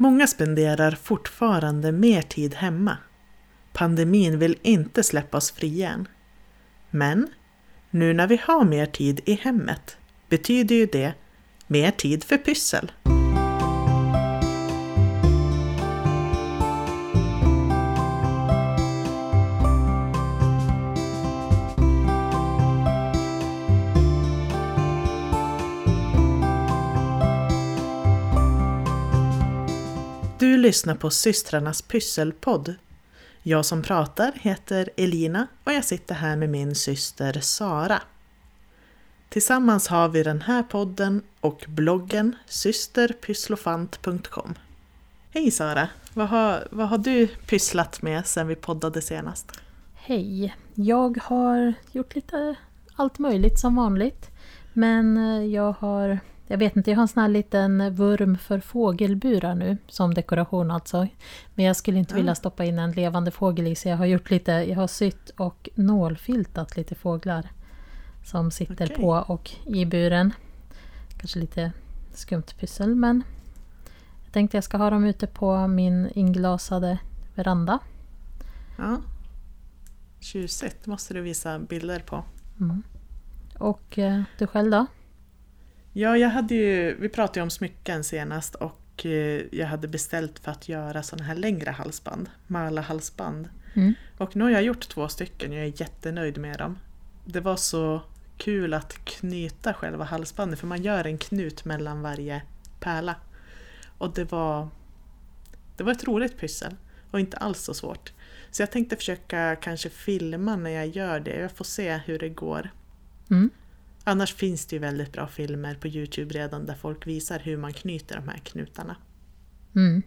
Många spenderar fortfarande mer tid hemma. Pandemin vill inte släppa oss fria än. Men nu när vi har mer tid i hemmet betyder ju det mer tid för pyssel. Lyssnar på systrarnas pysselpodd. Jag som pratar heter Elina och jag sitter här med min syster Sara. Tillsammans har vi den här podden och bloggen systerpysslofant.com. Hej Sara! Vad har, vad har du pysslat med sen vi poddade senast? Hej! Jag har gjort lite allt möjligt som vanligt. Men jag har jag vet inte, jag har en sån här liten vurm för fågelburar nu, som dekoration alltså. Men jag skulle inte vilja stoppa in en levande fågel i, så jag har gjort lite, jag har sytt och nålfiltat lite fåglar. Som sitter Okej. på och i buren. Kanske lite skumt pyssel, men jag tänkte jag ska ha dem ute på min inglasade veranda. Ja. Tjusigt, måste du visa bilder på. Mm. Och eh, du själv då? Ja, jag hade ju, vi pratade ju om smycken senast och eh, jag hade beställt för att göra sådana här längre halsband, Mala-halsband. Mm. Och nu har jag gjort två stycken, jag är jättenöjd med dem. Det var så kul att knyta själva halsbandet för man gör en knut mellan varje pärla. Och det var, det var ett roligt pyssel och inte alls så svårt. Så jag tänkte försöka kanske filma när jag gör det, jag får se hur det går. Mm. Annars finns det ju väldigt bra filmer på Youtube redan där folk visar hur man knyter de här knutarna. Mm.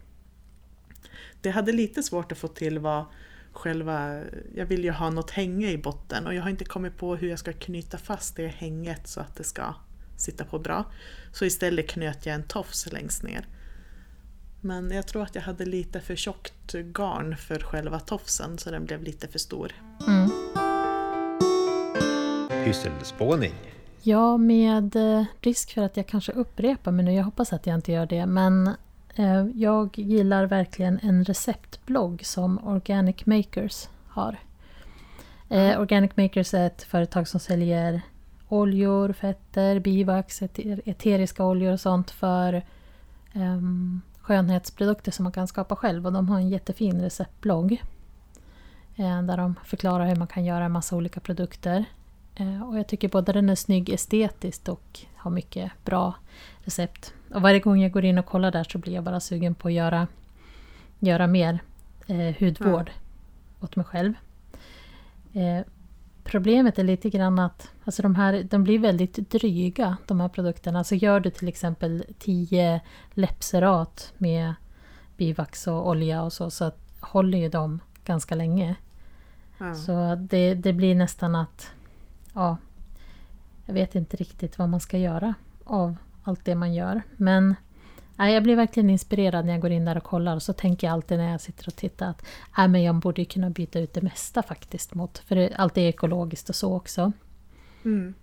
Det jag hade lite svårt att få till var själva, jag vill ju ha något hänge i botten och jag har inte kommit på hur jag ska knyta fast det hänget så att det ska sitta på bra. Så istället knöt jag en tofs längst ner. Men jag tror att jag hade lite för tjockt garn för själva tofsen så den blev lite för stor. Mm. Pysselspåning. Ja, med eh, risk för att jag kanske upprepar mig nu, jag hoppas att jag inte gör det, men eh, jag gillar verkligen en receptblogg som Organic Makers har. Eh, Organic Makers är ett företag som säljer oljor, fetter, bivax, eter- eteriska oljor och sånt för ehm, skönhetsprodukter som man kan skapa själv. Och de har en jättefin receptblogg. Eh, där de förklarar hur man kan göra en massa olika produkter. Eh, Och jag tycker både den är snygg estetiskt och har mycket bra recept. Och varje gång jag går in och kollar där så blir jag bara sugen på att göra, göra mer eh, hudvård åt mig själv. Eh, problemet är lite grann att alltså de, här, de blir väldigt dryga, de här produkterna. Så gör du till exempel 10 läppserat med bivax och olja och så, så håller ju de ganska länge. Ja. Så det, det blir nästan att... Ja, jag vet inte riktigt vad man ska göra av allt det man gör. Men nej, jag blir verkligen inspirerad när jag går in där och kollar. Och så tänker jag alltid när jag sitter och tittar att nej, men jag borde ju kunna byta ut det mesta faktiskt mot... För det, allt är ekologiskt och så också. Mm.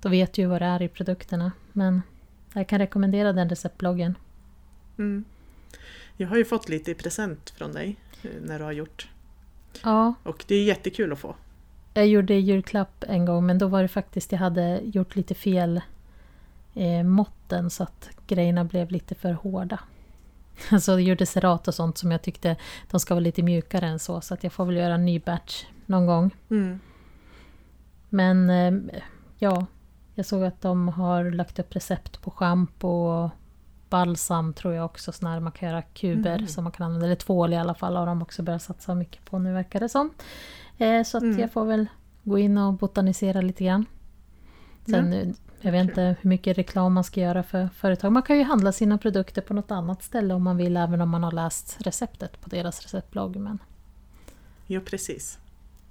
Då vet du ju vad det är i produkterna. Men jag kan rekommendera den receptbloggen. Mm. Jag har ju fått lite i present från dig eh, när du har gjort. Ja, Och det är jättekul att få. Jag gjorde julklapp en gång men då var det faktiskt jag hade gjort lite fel eh, måtten så att grejerna blev lite för hårda. Alltså jag gjorde serat och sånt som jag tyckte de ska vara lite mjukare än så så att jag får väl göra en ny batch någon gång. Mm. Men eh, ja, jag såg att de har lagt upp recept på schampo och balsam tror jag också, sån här man kan göra kuber Mm. som man kan använda, eller tvål i alla fall har de också börjat satsa mycket på nu verkar det som. Eh, så att Mm. jag får väl gå in och botanisera lite grann. Sen, eh, jag vet inte hur mycket reklam man ska göra för företag. Man kan ju handla sina produkter på något annat ställe om man vill, även om man har läst receptet på deras receptblogg. Men Jo, precis.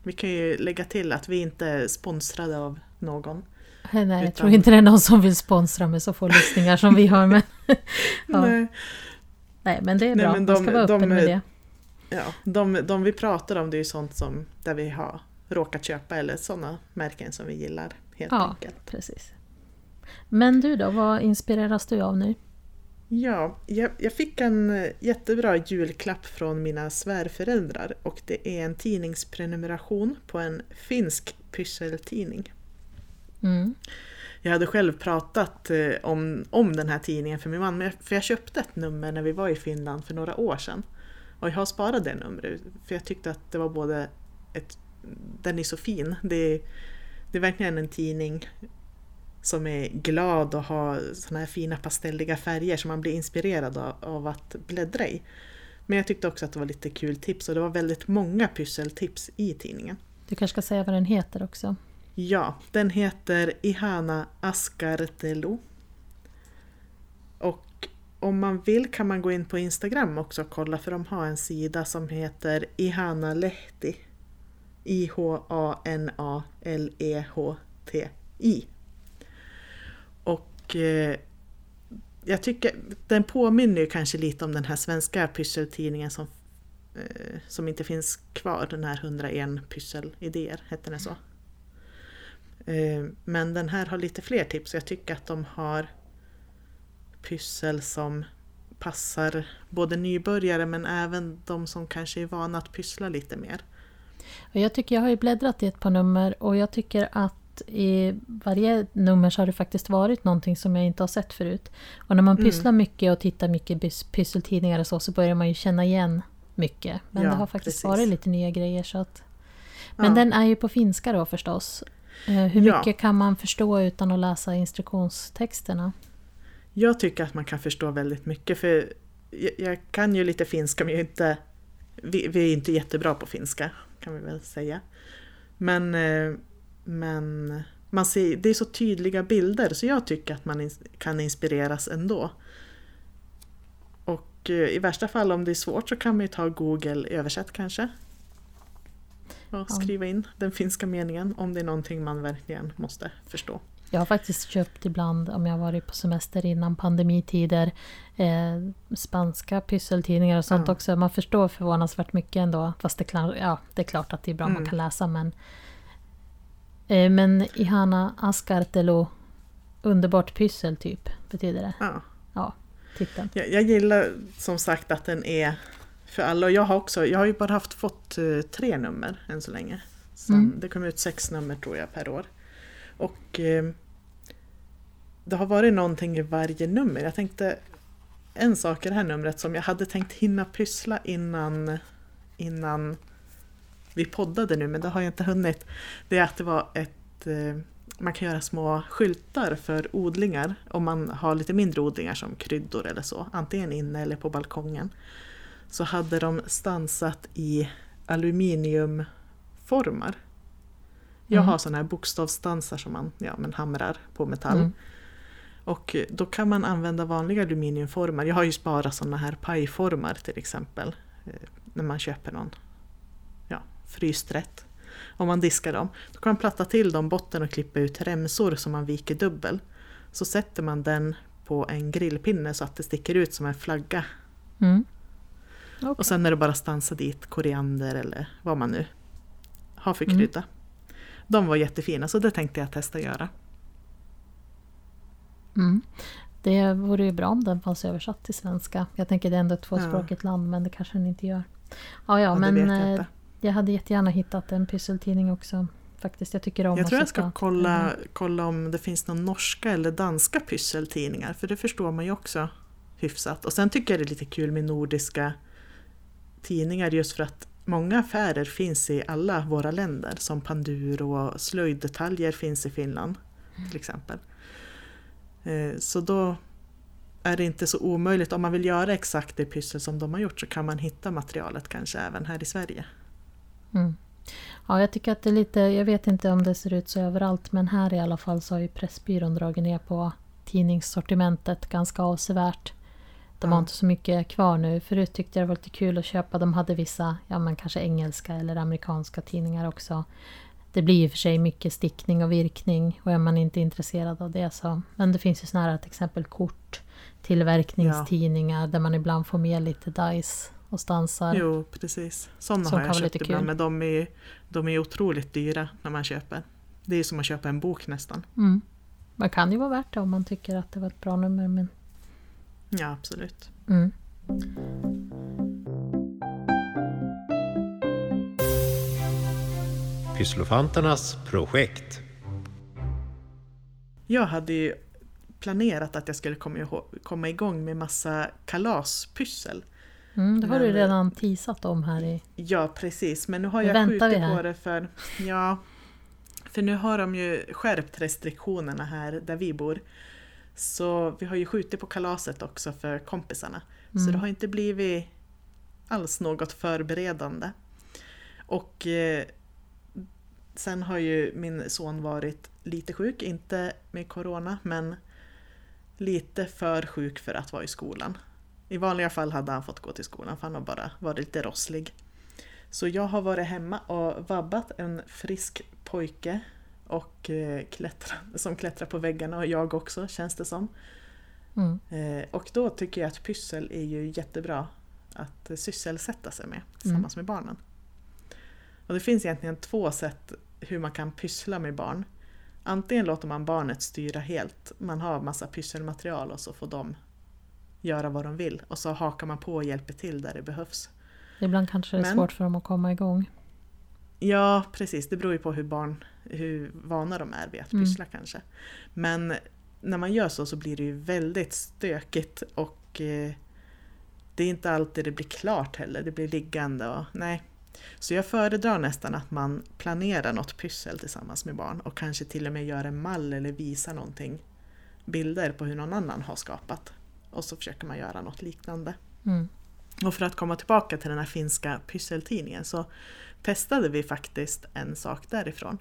Vi kan ju lägga till att vi inte är sponsrade av någon. Nej, jag tror inte det är någon som vill sponsra med så få lyssningar som vi har. Men, ja. Nej. Nej, men det är Nej, bra. men Man ska de- vara öppen de- med det. Ja, de, de vi pratar om det är ju sånt som där vi har råkat köpa eller sådana märken som vi gillar helt Ja. enkelt. Precis. Men du då, vad inspireras du av nu? Ja, jag, jag fick en eh, jättebra julklapp från mina svärföräldrar och det är en tidningsprenumeration på en finsk pysseltidning. Mm. Jag hade själv pratat eh, om, om den här tidningen för min man, men jag- för jag köpte ett nummer när vi var i Finland för några år sedan. Och jag har sparat det numret, för jag tyckte att det var både ett, den är så fin. Det det är verkligen en tidning som är glad och har såna här fina pastelliga färger som man blir inspirerad av, av att bläddra i. Men jag tyckte också att det var lite kul tips och det var väldigt många pysseltips i tidningen. Du kanske ska säga vad den heter också. Ja, den heter Ihana Askartelo. Och om man vill kan man gå in på Instagram också och kolla för de har en sida som heter Ihana Lehti. I-H-A-N-A-L-E-H-T-I. Och eh, jag tycker den påminner ju kanske lite om den här svenska pysseltidningen som, eh, som inte finns kvar, den här 101 pysselidéer, hette den så? Eh, Men den här har lite fler tips. Jag tycker att de har pyssel som passar både nybörjare men även de som kanske är vana att pyssla lite mer. Jag tycker jag har ju bläddrat i ett par nummer och jag tycker att i varje nummer så har det faktiskt varit någonting som jag inte har sett förut. Och när man Mm. pysslar mycket och tittar mycket pys- pysseltidningar och så, så börjar man ju känna igen mycket. Men Ja, det har faktiskt precis. varit lite nya grejer. Så att... Men Ja. den är ju på finska då förstås. Eh, Hur Ja. mycket kan man förstå utan att läsa instruktionstexterna? Jag tycker att man kan förstå väldigt mycket för jag, jag kan ju lite finska men jag är inte, vi, vi är inte jättebra på finska kan vi väl säga. Men, eh, men man ser, det är så tydliga bilder så jag tycker att man kan inspireras ändå. Och eh, i värsta fall om det är svårt så kan man ju ta Google översätt kanske. Ja. skriva in den finska meningen om det är någonting man verkligen måste förstå. Jag har faktiskt köpt ibland, om jag varit på semester innan pandemitider, eh, spanska pysseltidningar och sånt Ja. också. Man förstår förvånansvärt mycket ändå. Fast det, ja, det är klart att det är bra man Mm. kan läsa men... Eh, men Ihana Askartelo, underbart pyssel typ, betyder det. Ja. Ja, titeln. Jag, jag gillar som sagt att den är för alla och jag har också, jag har ju bara haft fått eh, tre nummer än så länge. Sen, Mm. Det kommer ut sex nummer tror jag per år. Och eh, det har varit någonting i varje nummer. Jag tänkte en sak i det här numret som jag hade tänkt hinna pyssla innan, innan vi poddade nu men det har jag inte hunnit. Det är att det var ett eh, man kan göra små skyltar för odlingar om man har lite mindre odlingar som kryddor eller så, antingen inne eller på balkongen. Så hade de stansat i aluminiumformar. Jag Mm. har sådana här bokstavsstansar som man ja, men hamrar på metall. Mm. Och då kan man använda vanliga aluminiumformar. Jag har ju sparat sådana här pajformar till exempel. eh, När man köper någon ja, fryst rätt. Om man diskar dem. Då kan man platta till dem botten och klippa ut remsor som man viker dubbel. Så sätter man den på en grillpinne så att det sticker ut som en flagga. Mm. Okej. Och sen är det bara att stansa dit koriander eller vad man nu har för Mm. krydda. De var jättefina så det tänkte jag testa göra. Mm. Det vore ju bra om den fanns översatt till svenska. Jag tänker det är ändå ett tvåspråkigt land men det kanske den inte gör. Ja, ja, Ja, men jag eh, jag hade jättegärna hittat en pysseltidning också. Faktiskt, jag tycker om Jag att tror jag ska kolla, kolla om det finns någon norska eller danska pysseltidningar för det förstår man ju också hyfsat. Och sen tycker jag det är lite kul med nordiska tidningar just för att många affärer finns i alla våra länder som Panduro och slöjddetaljer finns i Finland till exempel. Eh, Så då är det inte så omöjligt, om man vill göra exakt det pyssel som de har gjort så kan man hitta materialet kanske även här i Sverige. Mm. Ja, jag tycker att det är lite, jag vet inte om det ser ut så överallt men här i alla fall så har ju Pressbyrån dragit ner på tidningssortimentet ganska avsevärt. De har Ja. inte så mycket kvar nu. Förut tyckte jag det var lite kul att köpa. De hade vissa, ja men kanske engelska eller amerikanska tidningar också. Det blir ju för sig mycket stickning och virkning och är man inte intresserad av det så. Men det finns ju såna här till exempel kort, tillverkningstidningar där man ibland får med lite dice och stansar. Jo, precis. Sådana Som har jag köpt lite ibland, kul. men de är, de är otroligt dyra när man köper. Det är som att köpa en bok nästan. Mm. Man kan ju vara värt det om man tycker att det var ett bra nummer men Ja, absolut. Mm. Pysslofanternas projekt. Jag hade ju planerat att jag skulle komma, komma igång med massa kalaspyssel. Mm, det har du Men- redan teasat om här i... Ja, precis. Men nu har Nu jag skjutit på det för... Ja, för nu har de ju skärpt restriktionerna här där vi bor. Så vi har ju skjutit på kalaset också för kompisarna. Så Mm. det har inte blivit alls något förberedande. Och eh, sen har ju min son varit lite sjuk, inte med corona, men lite för sjuk för att vara i skolan. I vanliga fall hade han fått gå till skolan för han har bara varit lite rosslig. Så jag har varit hemma och vabbat en frisk pojke och eh, klättra, som klättrar på väggarna och jag också känns det som. Mm. Eh, och då tycker jag att pyssel är ju jättebra att eh, sysselsätta sig med tillsammans med barnen. Och det finns egentligen två sätt hur man kan pyssla med barn. Antingen låter man barnet styra helt, man har massa pysselmaterial och så får de göra vad de vill och så hakar man på och hjälper till där det behövs. Ibland kanske det är Men- svårt för dem att komma igång. Ja, precis. Det beror ju på hur barn, hur vana de är vid att Mm. pyssla kanske. Men när man gör så så blir det ju väldigt stökigt och eh, det är inte alltid det blir klart heller. Det blir liggande och nej. Så jag föredrar nästan att man planerar något pyssel tillsammans med barn och kanske till och med gör en mall eller visar någonting. Bilder på hur någon annan har skapat. Och så försöker man göra något liknande. Mm. Och för att komma tillbaka till den här finska pysseltidningen så testade vi faktiskt en sak därifrån.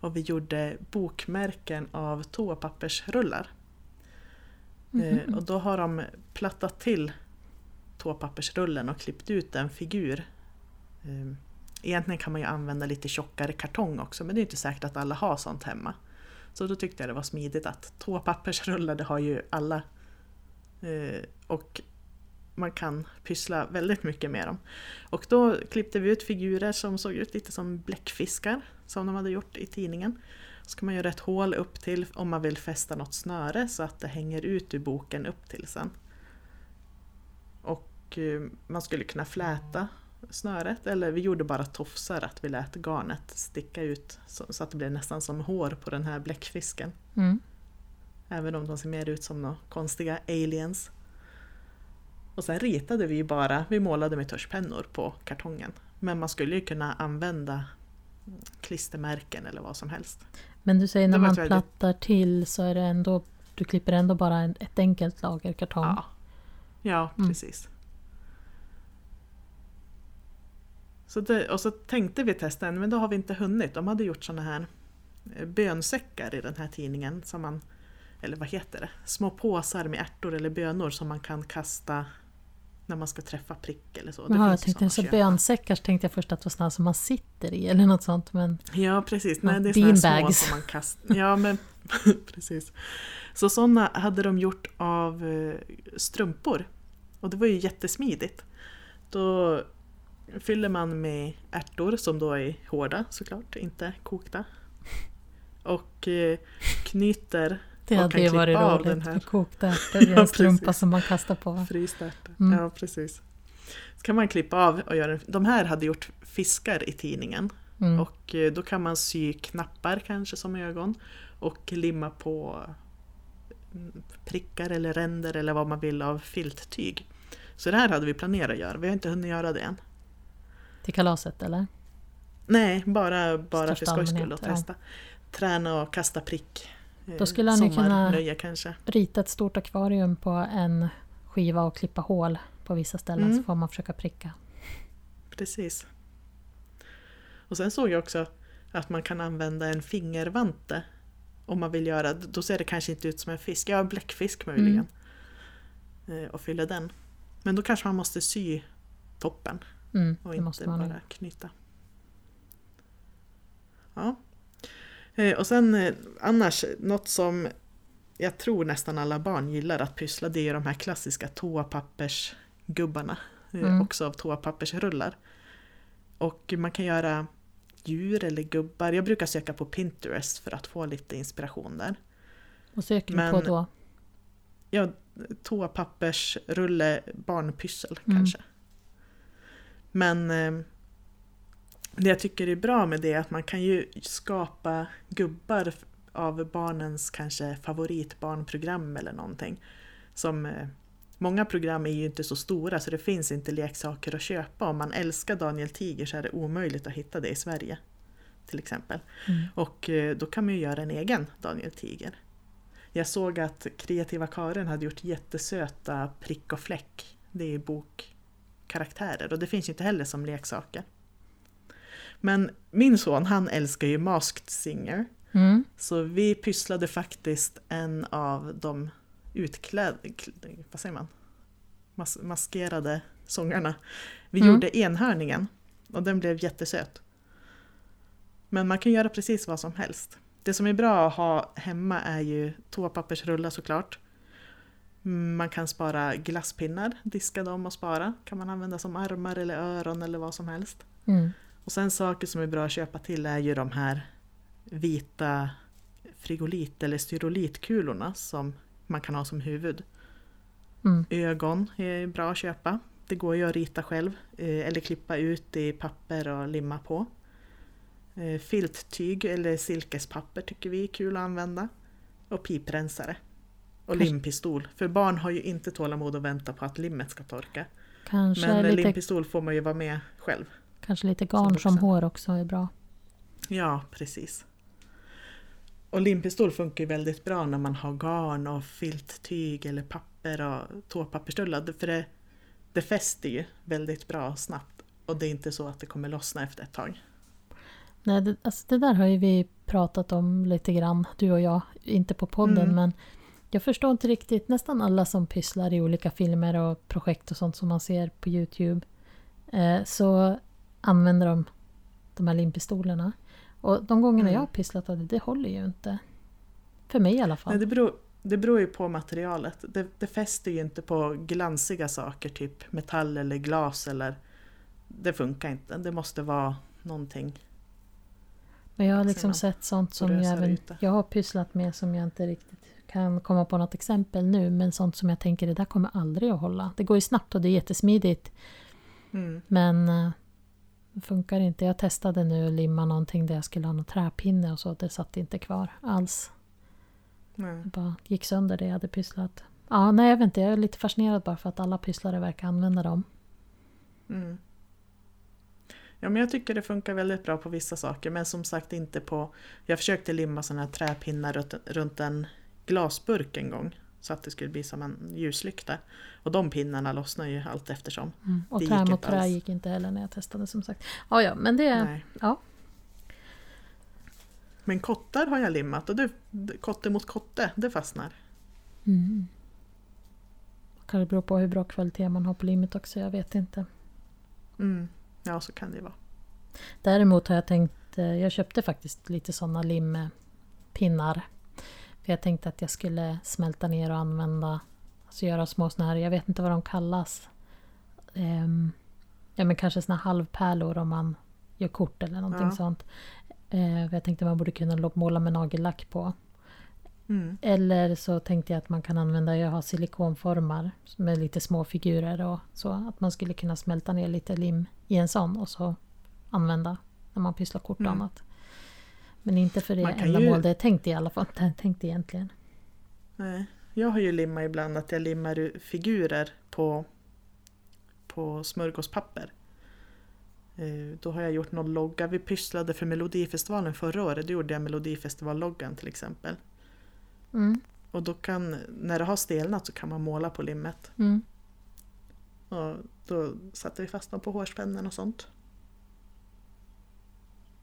Och vi gjorde bokmärken av toapappersrullar. Eh, och då har de plattat till toapappersrullen och klippt ut en figur. Eh, egentligen kan man ju använda lite tjockare kartong också men det är inte säkert att alla har sånt hemma. Så då tyckte jag det var smidigt att toapappersrullar det har ju alla. Eh, och man kan pyssla väldigt mycket med dem. Och då klippte vi ut figurer som såg ut lite som bläckfiskar som de hade gjort i tidningen. Så kan man göra ett hål upp till om man vill fästa något snöre så att det hänger ut ur boken upp till sen. Och eh, man skulle kunna fläta snöret eller vi gjorde bara tofsar att vi lät garnet sticka ut så, så att det blev nästan som hår på den här bläckfisken. Mm. Även om de ser mer ut som några konstiga aliens. Och sen ritade vi bara, vi målade med tuschpennor på kartongen. Men man skulle ju kunna använda klistermärken eller vad som helst. Men du säger när man väldigt- plattar till så är det ändå... Du klipper ändå bara ett enkelt lager kartong. Ja, ja Mm. precis. Så det, och så tänkte vi testa en, men då har vi inte hunnit. De hade gjort såna här eh, bönsäckar i den här tidningen. Som man, eller vad heter det? Små påsar med ärtor eller bönor som man kan kasta när man ska träffa prick eller så. Det Jaha, jag finns ju tänkte såna så att köpa. bönsäckar tänkte jag först att det var sådana som man sitter i eller något sånt. Men Ja precis, nej det är här små som man kastar. Ja men precis. Så sådana hade de gjort av eh, strumpor. Och det var ju jättesmidigt. Då fyller man med ärtor som då är hårda såklart, inte kokta. Och eh, knyter det och hade ju varit roligt med kokta ärtor i Ja, en strumpa som man kastar på. frysta ärtor. Mm. Ja precis. Så kan man klippa av och göra De här hade gjort fiskar i tidningen. Mm. Och eh, då kan man sy knappar kanske som ögon och limma på mm, prickar eller ränder eller vad man vill av filttyg. Så det här hade vi planerat att göra, vi har inte hunnit göra det än. Till kalaset eller? Nej, bara, bara för skojs skull allmänhet, att ja. testa. Träna och kasta prick. Då skulle ni kunna- sommarnöje kanske. Rita ett stort akvarium på en skiva och klippa hål på vissa ställen Mm. så får man försöka pricka. Precis. Och sen såg jag också att man kan använda en fingervante om man vill göra, då ser det kanske inte ut som en fisk, ja en bläckfisk möjligen. Eh, Och fylla den. Men då kanske man måste sy toppen Mm, och inte bara knyta. Ja. Eh, Och sen eh, annars, något som jag tror nästan alla barn gillar att pyssla, det är de här klassiska toapappersgubbarna. eh, Mm. Också av toapappersrullar. Och man kan göra djur eller gubbar. Jag brukar söka på Pinterest för att få lite inspiration där. Vad söker du Men- på då? Ja, toapappersrulle barnpyssel Mm. kanske. Men det jag tycker är bra med det är att man kan ju skapa gubbar av barnens kanske favoritbarnprogram eller någonting. Som, eh, många program är ju inte så stora så det finns inte leksaker att köpa. Om man älskar Daniel Tiger så är det omöjligt att hitta det i Sverige. Till exempel. Mm. Och eh, då kan man ju göra en egen Daniel Tiger. Jag såg att kreativa Karin hade gjort jättesöta prick och fläck. Det är bokkaraktärer och det finns ju inte heller som leksaker. Men min son han älskar ju Masked Singer. Mm. Så vi pysslade faktiskt en av de utklädda, vad säger man? Mas maskerade sångarna. Vi Mm. gjorde enhörningen och den blev jättesöt. Men man kan göra precis vad som helst. Det som är bra att ha hemma är ju toapappersrullar såklart. Man kan spara glasspinnar, diska dem och spara. Kan man använda som armar eller öron eller vad som helst. Mm. Och sen saker som är bra att köpa till är ju de här vita frigolit eller styrolitkulorna som man kan ha som huvud. Mm. Ögon är bra att köpa. Det går ju att rita själv eh, eller klippa ut i papper och limma på. Eh, Filttyg eller silkespapper tycker vi är kul att använda. Och piprensare. Och Kanske- limpistol. För barn har ju inte tålamod att vänta på att limmet ska torka. Kanske, Men lite, limpistol får man ju vara med själv. Kanske lite garn vuxen. som hår också är bra. Ja, precis. Och limpistol funkar ju väldigt bra när man har garn och filttyg eller papper och tåpappersrullar. För det, det fäster ju väldigt bra snabbt. Och det är inte så att det kommer lossna efter ett tag. Nej, det, alltså det där har ju vi pratat om lite grann, du och jag. Inte på podden, Mm. men jag förstår inte riktigt. Nästan alla som pysslar i olika filmer och projekt och sånt som man ser på Youtube. Eh, så använder de de här limpistolerna. Och de gångerna Mm. jag har pysslat av det, det håller ju inte. För mig i alla fall. Nej, det, beror, det beror ju på materialet. Det, det fäster ju inte på glansiga saker, typ metall eller glas. eller Det funkar inte. Det måste vara någonting. Men jag har liksom sett sånt som jag, även, jag har pysslat med som jag inte riktigt kan komma på något exempel nu. Men sånt som jag tänker det där kommer aldrig att hålla. Det går ju snabbt och det är jättesmidigt. Mm. Men eh, funkar inte. Jag testade nu att limma någonting där jag skulle ha någon träpinne och så. Det satt inte kvar alls. Nej. Det bara gick sönder det jag hade pysslat. Ja, nej jag vet inte. Jag är lite fascinerad bara för att alla pysslare verkar använda dem. Mm. Ja, men jag tycker det funkar väldigt bra på vissa saker, men som sagt inte på... Jag försökte limma sådana här träpinnar runt, runt en glasburk en gång, så att det skulle bli som en ljuslykta. Och de pinnarna lossnar ju allt eftersom. Mm. Och mot inte trä gick inte heller när jag testade som sagt. Ja, ja, men det... Nej. Ja. Men kottar har jag limmat och det, kotte mot kotte, det fastnar. Mm. Kan det bero på hur bra kvalitet man har på limmet också, jag vet inte. Mm. Ja, så kan det vara. Däremot har jag tänkt, eh, jag köpte faktiskt lite sådana limpinnar. För jag tänkte att jag skulle smälta ner och använda, alltså göra små sådana här, jag vet inte vad de kallas. Ehm, ja men kanske sådana halvpärlor om man gör kort eller någonting Ja. sånt. Eh, jag tänkte man borde kunna måla med nagellack på. Mm. Eller så tänkte jag att man kan använda, jag har silikonformar med lite små figurer och så. Att man skulle kunna smälta ner lite lim i en sån och så använda när man pysslar kort och Mm. annat. Men inte för det ändamål ju- det är tänkt i alla fall. Tänkt egentligen. Nej. Jag har ju limmat ibland att jag limmar figurer på, på smörgåspapper. Eh, Då har jag gjort någon logga. Vi pysslade för Melodifestivalen förra året. Då gjorde jag Melodifestivalloggan till exempel. Mm. Och då kan, när det har stelnat så kan man måla på limmet. Mm. Och då satte vi fast dem på hårspännen och sånt.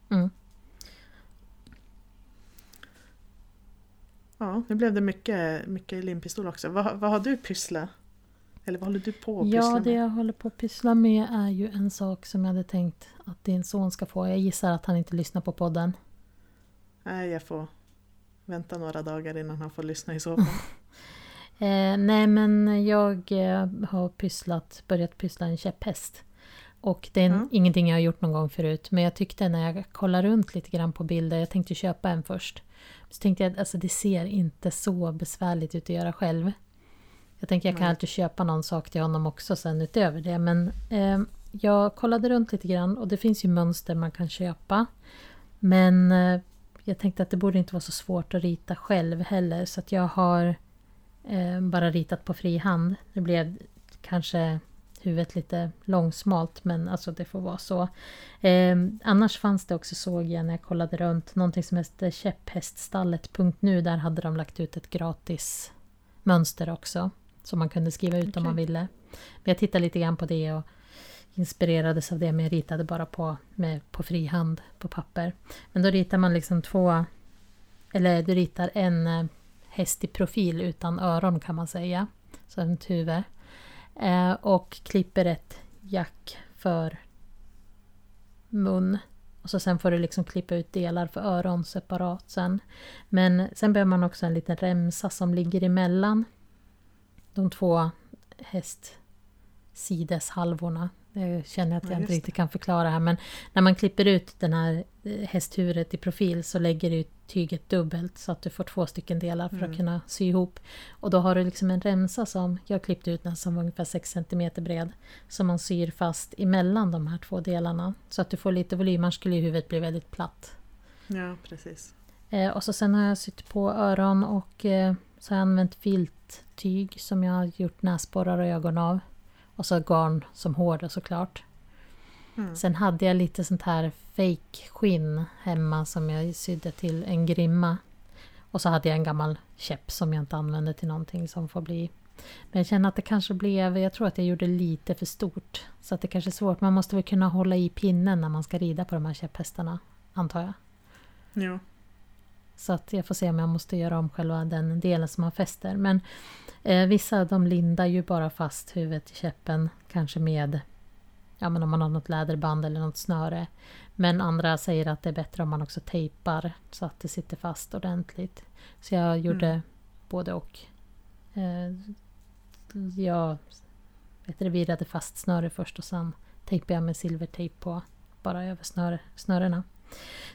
Mm. Ja, nu blev det mycket, mycket limpistol också. Vad, vad har du pysslat? Eller vad håller du på att pyssla Ja, det med? jag håller på att pyssla med är ju en sak som jag hade tänkt att din son ska få. Jag gissar att han inte lyssnar på podden. Nej, jag får vänta några dagar innan han får lyssna i så fall. Eh, nej men jag eh, har pysslat, börjat pyssla en käpphäst. Och det är Ja. ingenting jag har gjort någon gång förut. Men jag tyckte när jag kollade runt lite grann på bilder, jag tänkte köpa en först. Så tänkte jag att alltså, det ser inte så besvärligt ut att göra själv. Jag tänker jag kan Nej. alltid köpa någon sak till honom också sen utöver det. Men eh, jag kollade runt lite grann och det finns ju mönster man kan köpa. Men eh, jag tänkte att det borde inte vara så svårt att rita själv heller. Så att jag har eh, bara ritat på frihand. Det blev kanske huvudet lite långsmalt men alltså det får vara så. Eh, annars fanns det också såg jag när jag kollade runt någonting som hette käpphäststallet.nu. Där hade de lagt ut ett gratis mönster också. Som man kunde skriva ut om man ville. Men jag tittade lite grann på det och inspirerades av det men jag ritade bara på, med, på frihand på papper. Men då ritar man liksom två, eller du ritar en eh, häst i profil utan öron kan man säga. Så ett huvud. Eh, och klipper ett jack för mun. Och så sen får du liksom klippa ut delar för öron separat sen. Men sen behöver man också en liten remsa som ligger emellan de två hästsideshalvorna. Jag känner att Ja, jag inte just riktigt kan förklara här men när man klipper ut den här eh, hästhuvudet i profil så lägger du tyget dubbelt så att du får två stycken delar för att Mm. kunna sy ihop. Och då har du liksom en remsa som, jag klippte ut den som var ungefär 6 cm bred, som man syr fast emellan de här två delarna. Så att du får lite volym, annars skulle huvudet bli väldigt platt. Ja, precis. Eh, och så sen har jag sytt på öron och eh, så har jag använt filttyg som jag har gjort näsborrar och ögon av. Och så garn som hår såklart. Mm. Sen hade jag lite sånt här fake skinn hemma som jag sydde till en grimma. Och så hade jag en gammal käpp som jag inte använde till någonting som får bli... Men jag känner att det kanske blev... Jag tror att jag gjorde lite för stort. Så att det kanske är svårt. Man måste väl kunna hålla i pinnen när man ska rida på de här käpphästarna. Antar jag. Jo. Så att jag får se om jag måste göra om själva den delen som man fäster. Men eh, vissa de lindar ju bara fast huvudet i käppen. Kanske med, ja men om man har något läderband eller något snöre. Men andra säger att det är bättre om man också tejpar så att det sitter fast ordentligt. Så jag gjorde Mm. både och. Eh, jag vet du, virade fast snöre först och sen tejpade jag med silvertejp på bara över snöre, snörena.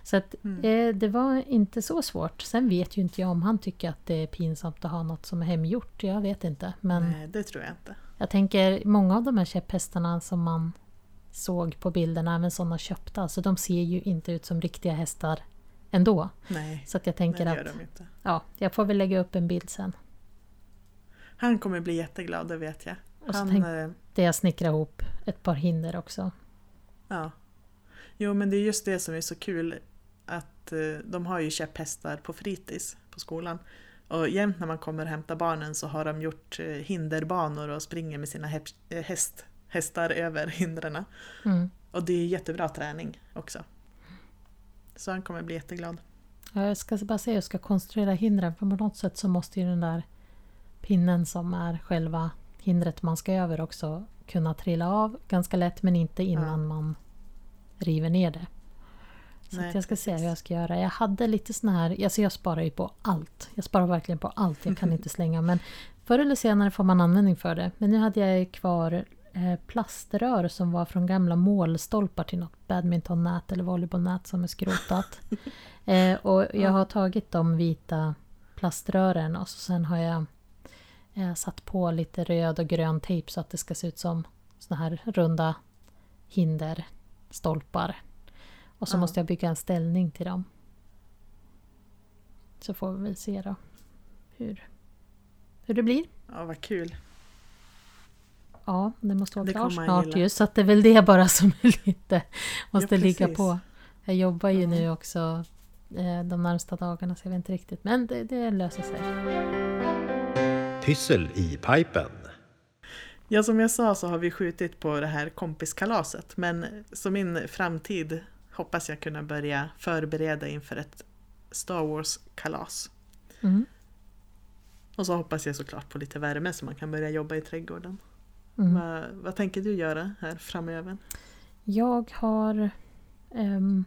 Så att Mm. eh, det var inte så svårt. Sen vet ju inte jag om han tycker att det är pinsamt att ha något som är hemgjort. Jag vet inte. Men Nej, det tror jag inte. jag tänker många av de här käpphästarna som man såg på bilderna, även sådana köpta, alltså de ser ju inte ut som riktiga hästar ändå. Nej, Så att jag Nej tänker det gör att de inte. ja, jag får väl lägga upp en bild sen. Han kommer bli jätteglad, det vet jag. Och så Han, tänk- eh, jag snickrar ihop ett par hinder också. ja. Jo, men det är just det som är så kul. Att eh, de har ju käpphästar på fritids på skolan. Och jämt när man kommer och hämtar barnen så har de gjort eh, hinderbanor och springer med sina eh, häst, hästar över hindren. Mm. Och det är jättebra träning också. Så han kommer bli jätteglad. Ja, Jag ska bara se hur jag ska konstruera hindren för på något sätt så måste ju den där pinnen som är själva hindret man ska över också kunna trilla av ganska lätt men inte innan Ja. man river ner det. Så Nej, jag ska se hur jag ska göra. Jag hade lite såna här, alltså jag sparar ju på allt. Jag sparar verkligen på allt, jag kan inte slänga. Men förr eller senare får man användning för det. Men nu hade jag kvar eh, plaströr som var från gamla målstolpar till något badmintonnät eller volleybollnät som är skrotat. eh, och jag Ja. har tagit de vita plaströren och så sen har jag eh, satt på lite röd och grön tejp så att det ska se ut som såna här runda hinderstolpar. Och så Ja. måste jag bygga en ställning till dem. Så får vi väl se då hur, hur det blir. Ja, vad kul. Ja, det måste vara Det klart snart ju. Så att det är väl det bara som är lite måste Ja, ligga på. Jag jobbar ju Ja. nu också eh, de närmsta dagarna så jag vet inte riktigt. Men det, det löser sig. Pyssel i pipen. Ja, som jag sa så har vi skjutit på det här kompiskalaset. Men som min framtid hoppas jag kunna börja förbereda inför ett Star Wars-kalas. Mm. Och så hoppas jag såklart på lite värme så man kan börja jobba i trädgården. Mm. Vad, vad tänker du göra här framöver? Jag har ehm,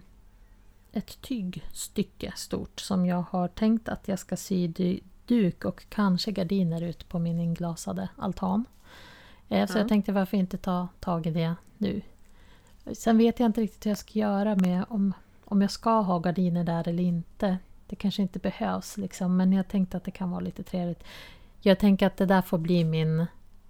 ett tygstycke stort som jag har tänkt att jag ska sy duk och kanske gardiner ut på min inglasade altan. Eh, så Ja. jag tänkte varför inte ta tag i det nu. Sen vet jag inte riktigt hur jag ska göra med om, om jag ska ha gardiner där eller inte. Det kanske inte behövs liksom, men jag tänkte att det kan vara lite trevligt. Jag tänker att det där får bli min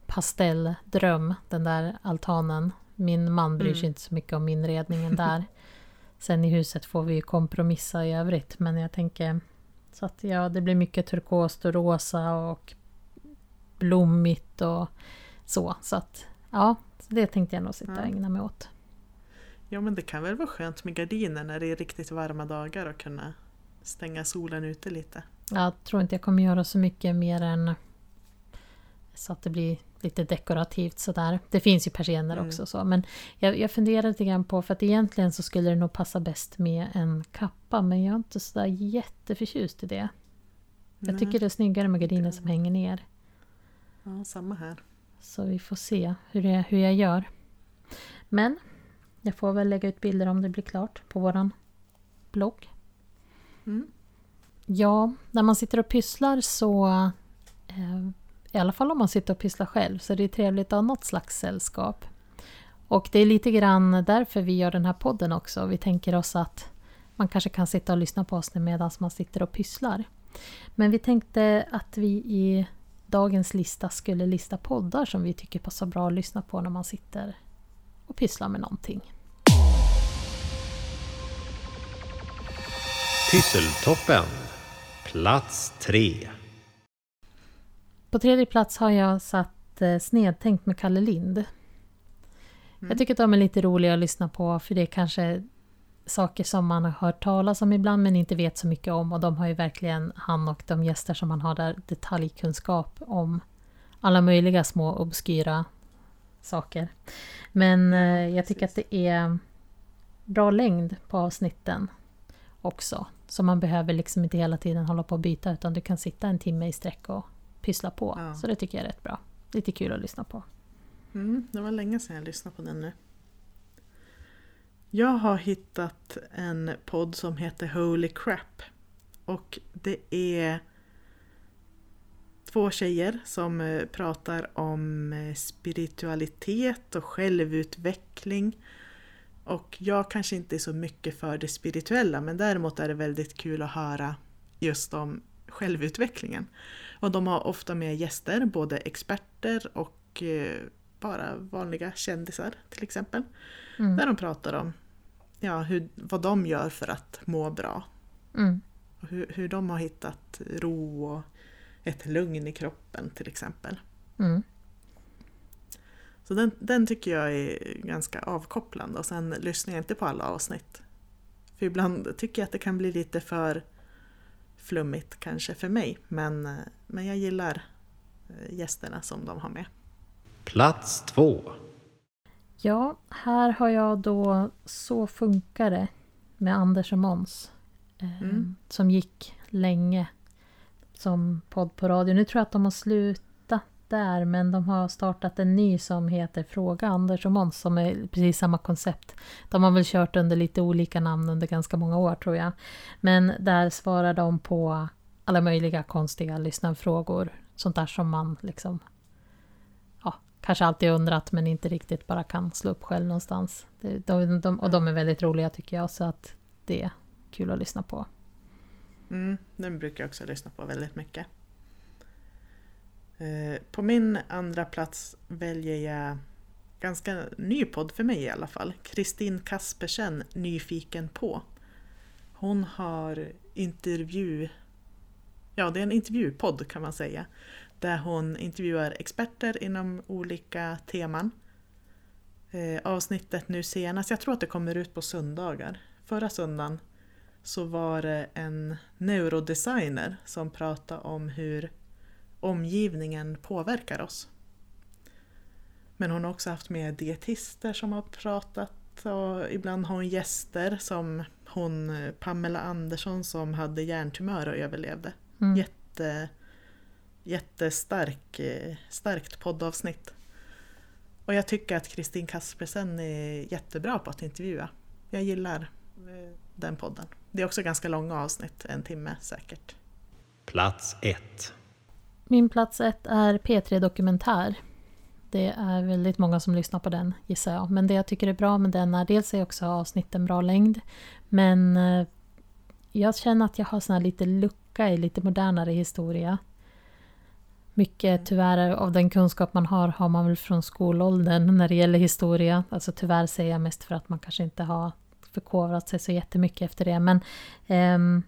pastelldröm, den där altanen. Min man bryr sig Mm. inte så mycket om inredningen där. Sen i huset får vi ju kompromissa i övrigt, men jag tänker så att ja, det blir mycket turkost och rosa och blommigt och så. Så att ja, det tänkte jag nog sitta och ägna mig åt. Ja men det kan väl vara skönt med gardiner när det är riktigt varma dagar och kunna stänga solen ute lite. Jag tror inte jag kommer göra så mycket mer än så att det blir lite dekorativt sådär. Det finns ju persienner Mm. också så. Men jag, jag funderar lite grann på, för att egentligen så skulle det nog passa bäst med en kappa. Men jag är inte sådär jätteförtjust i det. Jag Nej. tycker det är snyggare med gardiner som hänger ner. Ja, samma här. Så vi får se hur, det, hur jag gör. Men jag får väl lägga ut bilder om det blir klart på våran blogg. Mm. Ja, när man sitter och pysslar så... Eh, I alla fall om man sitter och pysslar själv så är det trevligt att ha något slags sällskap. Och det är lite grann därför vi gör den här podden också. Vi tänker oss att man kanske kan sitta och lyssna på oss medan man sitter och pysslar. Men vi tänkte att vi i dagens lista skulle lista poddar som vi tycker passar bra att lyssna på när man sitter och pysslar med någonting. Pysseltoppen. Plats tre. På tredje plats har jag satt eh, Snedtänkt med Kalle Lind. Jag tycker att de är lite roliga att lyssna på för det är kanske saker som man har hört talas om ibland men inte vet så mycket om och de har ju verkligen, han och de gäster som han har där, detaljkunskap om alla möjliga små obskyra saker. Men eh, jag tycker att det är bra längd på avsnitten också. Så man behöver liksom inte hela tiden hålla på och byta utan du kan sitta en timme i sträck och pyssla på. Ja. Så det tycker jag är rätt bra. Lite kul att lyssna på. Mm, det var länge sedan jag lyssnade på den nu. Jag har hittat en podd som heter Holy Crap. Och det är två tjejer som eh, pratar om eh, spiritualitet och självutveckling. Och jag kanske inte är så mycket för det spirituella men däremot är det väldigt kul att höra just om självutvecklingen. Och de har ofta med gäster, både experter och eh, bara vanliga kändisar till exempel. Mm. Där de pratar om ja, hur, vad de gör för att må bra. Mm. Och hur, hur de har hittat ro och ett lugn i kroppen till exempel. Mm. Så den, den tycker jag är ganska avkopplande och sen lyssnar jag inte på alla avsnitt. För ibland tycker jag att det kan bli lite för flummigt kanske för mig. Men, eh, men jag gillar eh, gästerna som de har med. Plats två. Ja, här har jag då Så funkar det med Anders och Måns. Eh, Mm. Som gick länge som podd på radio. Nu tror jag att de har slutat där men de har startat en ny som heter Fråga Anders och Måns som är precis samma koncept. De har väl kört under lite olika namn under ganska många år tror jag. Men där svarar de på alla möjliga konstiga lyssnarfrågor. Sånt där som man liksom kanske alltid undrat men inte riktigt bara kan slå upp själv någonstans. De, de, och de är väldigt roliga tycker jag så att det är kul att lyssna på. Mm, den brukar jag också lyssna på väldigt mycket. Eh, på min andra plats väljer jag ganska ny podd för mig i alla fall. Kristin Kaspersen, Nyfiken på. Hon har intervju... Ja, det är en intervjupodd kan man säga. Där hon intervjuar experter inom olika teman. Eh, avsnittet nu senast, jag tror att det kommer ut på söndagar. Förra söndagen så var det en neurodesigner som pratade om hur omgivningen påverkar oss. Men hon har också haft med dietister som har pratat och ibland har hon gäster som hon Pamela Andersson som hade hjärntumör och överlevde. Mm. Jätte, jättestark, eh, starkt poddavsnitt. Och jag tycker att Kristin Kaspersen är jättebra på att intervjua. Jag gillar eh, den podden. Det är också ganska långa avsnitt, en timme säkert. Plats ett. Min plats ett är P3 Dokumentär. Det är väldigt många som lyssnar på den gissar jag. Men det jag tycker är bra med den är dels är också avsnitten bra längd. Men eh, jag känner att jag har sån här lite lucka i lite modernare historia. Mycket tyvärr av den kunskap man har har man väl från skolåldern när det gäller historia. Alltså tyvärr säger jag mest för att man kanske inte har förkovrat sig så jättemycket efter det. Men ehm,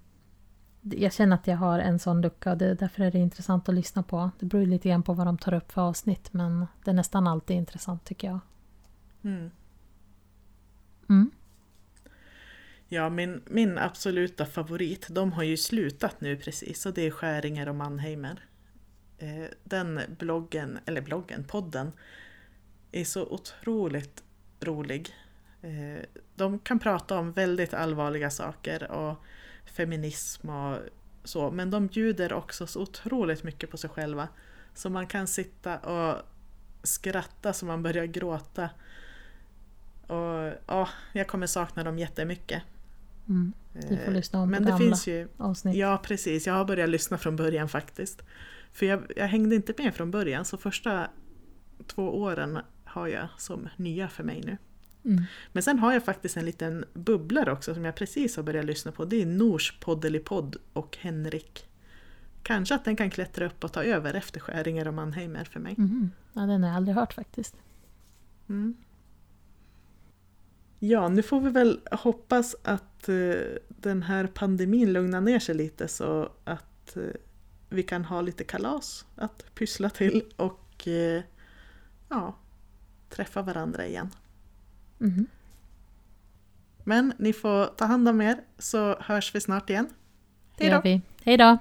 jag känner att jag har en sån lucka och det, därför är det intressant att lyssna på. Det beror lite grann på vad de tar upp för avsnitt men det är nästan alltid intressant tycker jag. Mm. Mm. Ja, min, min absoluta favorit, de har ju slutat nu precis och det är Skäringer och Mannheimer. Eh, den bloggen, eller bloggen, podden, är så otroligt rolig. Eh, de kan prata om väldigt allvarliga saker och feminism och så, men de bjuder också så otroligt mycket på sig själva. Så man kan sitta och skratta så man börjar gråta. Och ja, jag kommer sakna dem jättemycket. Mm. Du får Eh, lyssna om Men det finns ju, avsnitt. ja precis, jag har börjat lyssna från början faktiskt. För jag, jag hängde inte med från början, så första två åren har jag som nya för mig nu. Mm. Men sen har jag faktiskt en liten bubblare också som jag precis har börjat lyssna på. Det är Nors Poddelipodd och Henrik. Kanske att den kan klättra upp och ta över efter Skäringer och Mannheimer för mig. Mhm. Ja, den har jag aldrig hört faktiskt. Mm. Ja, nu får vi väl hoppas att eh, den här pandemin lugnar ner sig lite så att eh, vi kan ha lite kalas att pyssla till och eh, ja, träffa varandra igen. Mhm. Men ni får ta hand om er så hörs vi snart igen. Hej då! Hej då!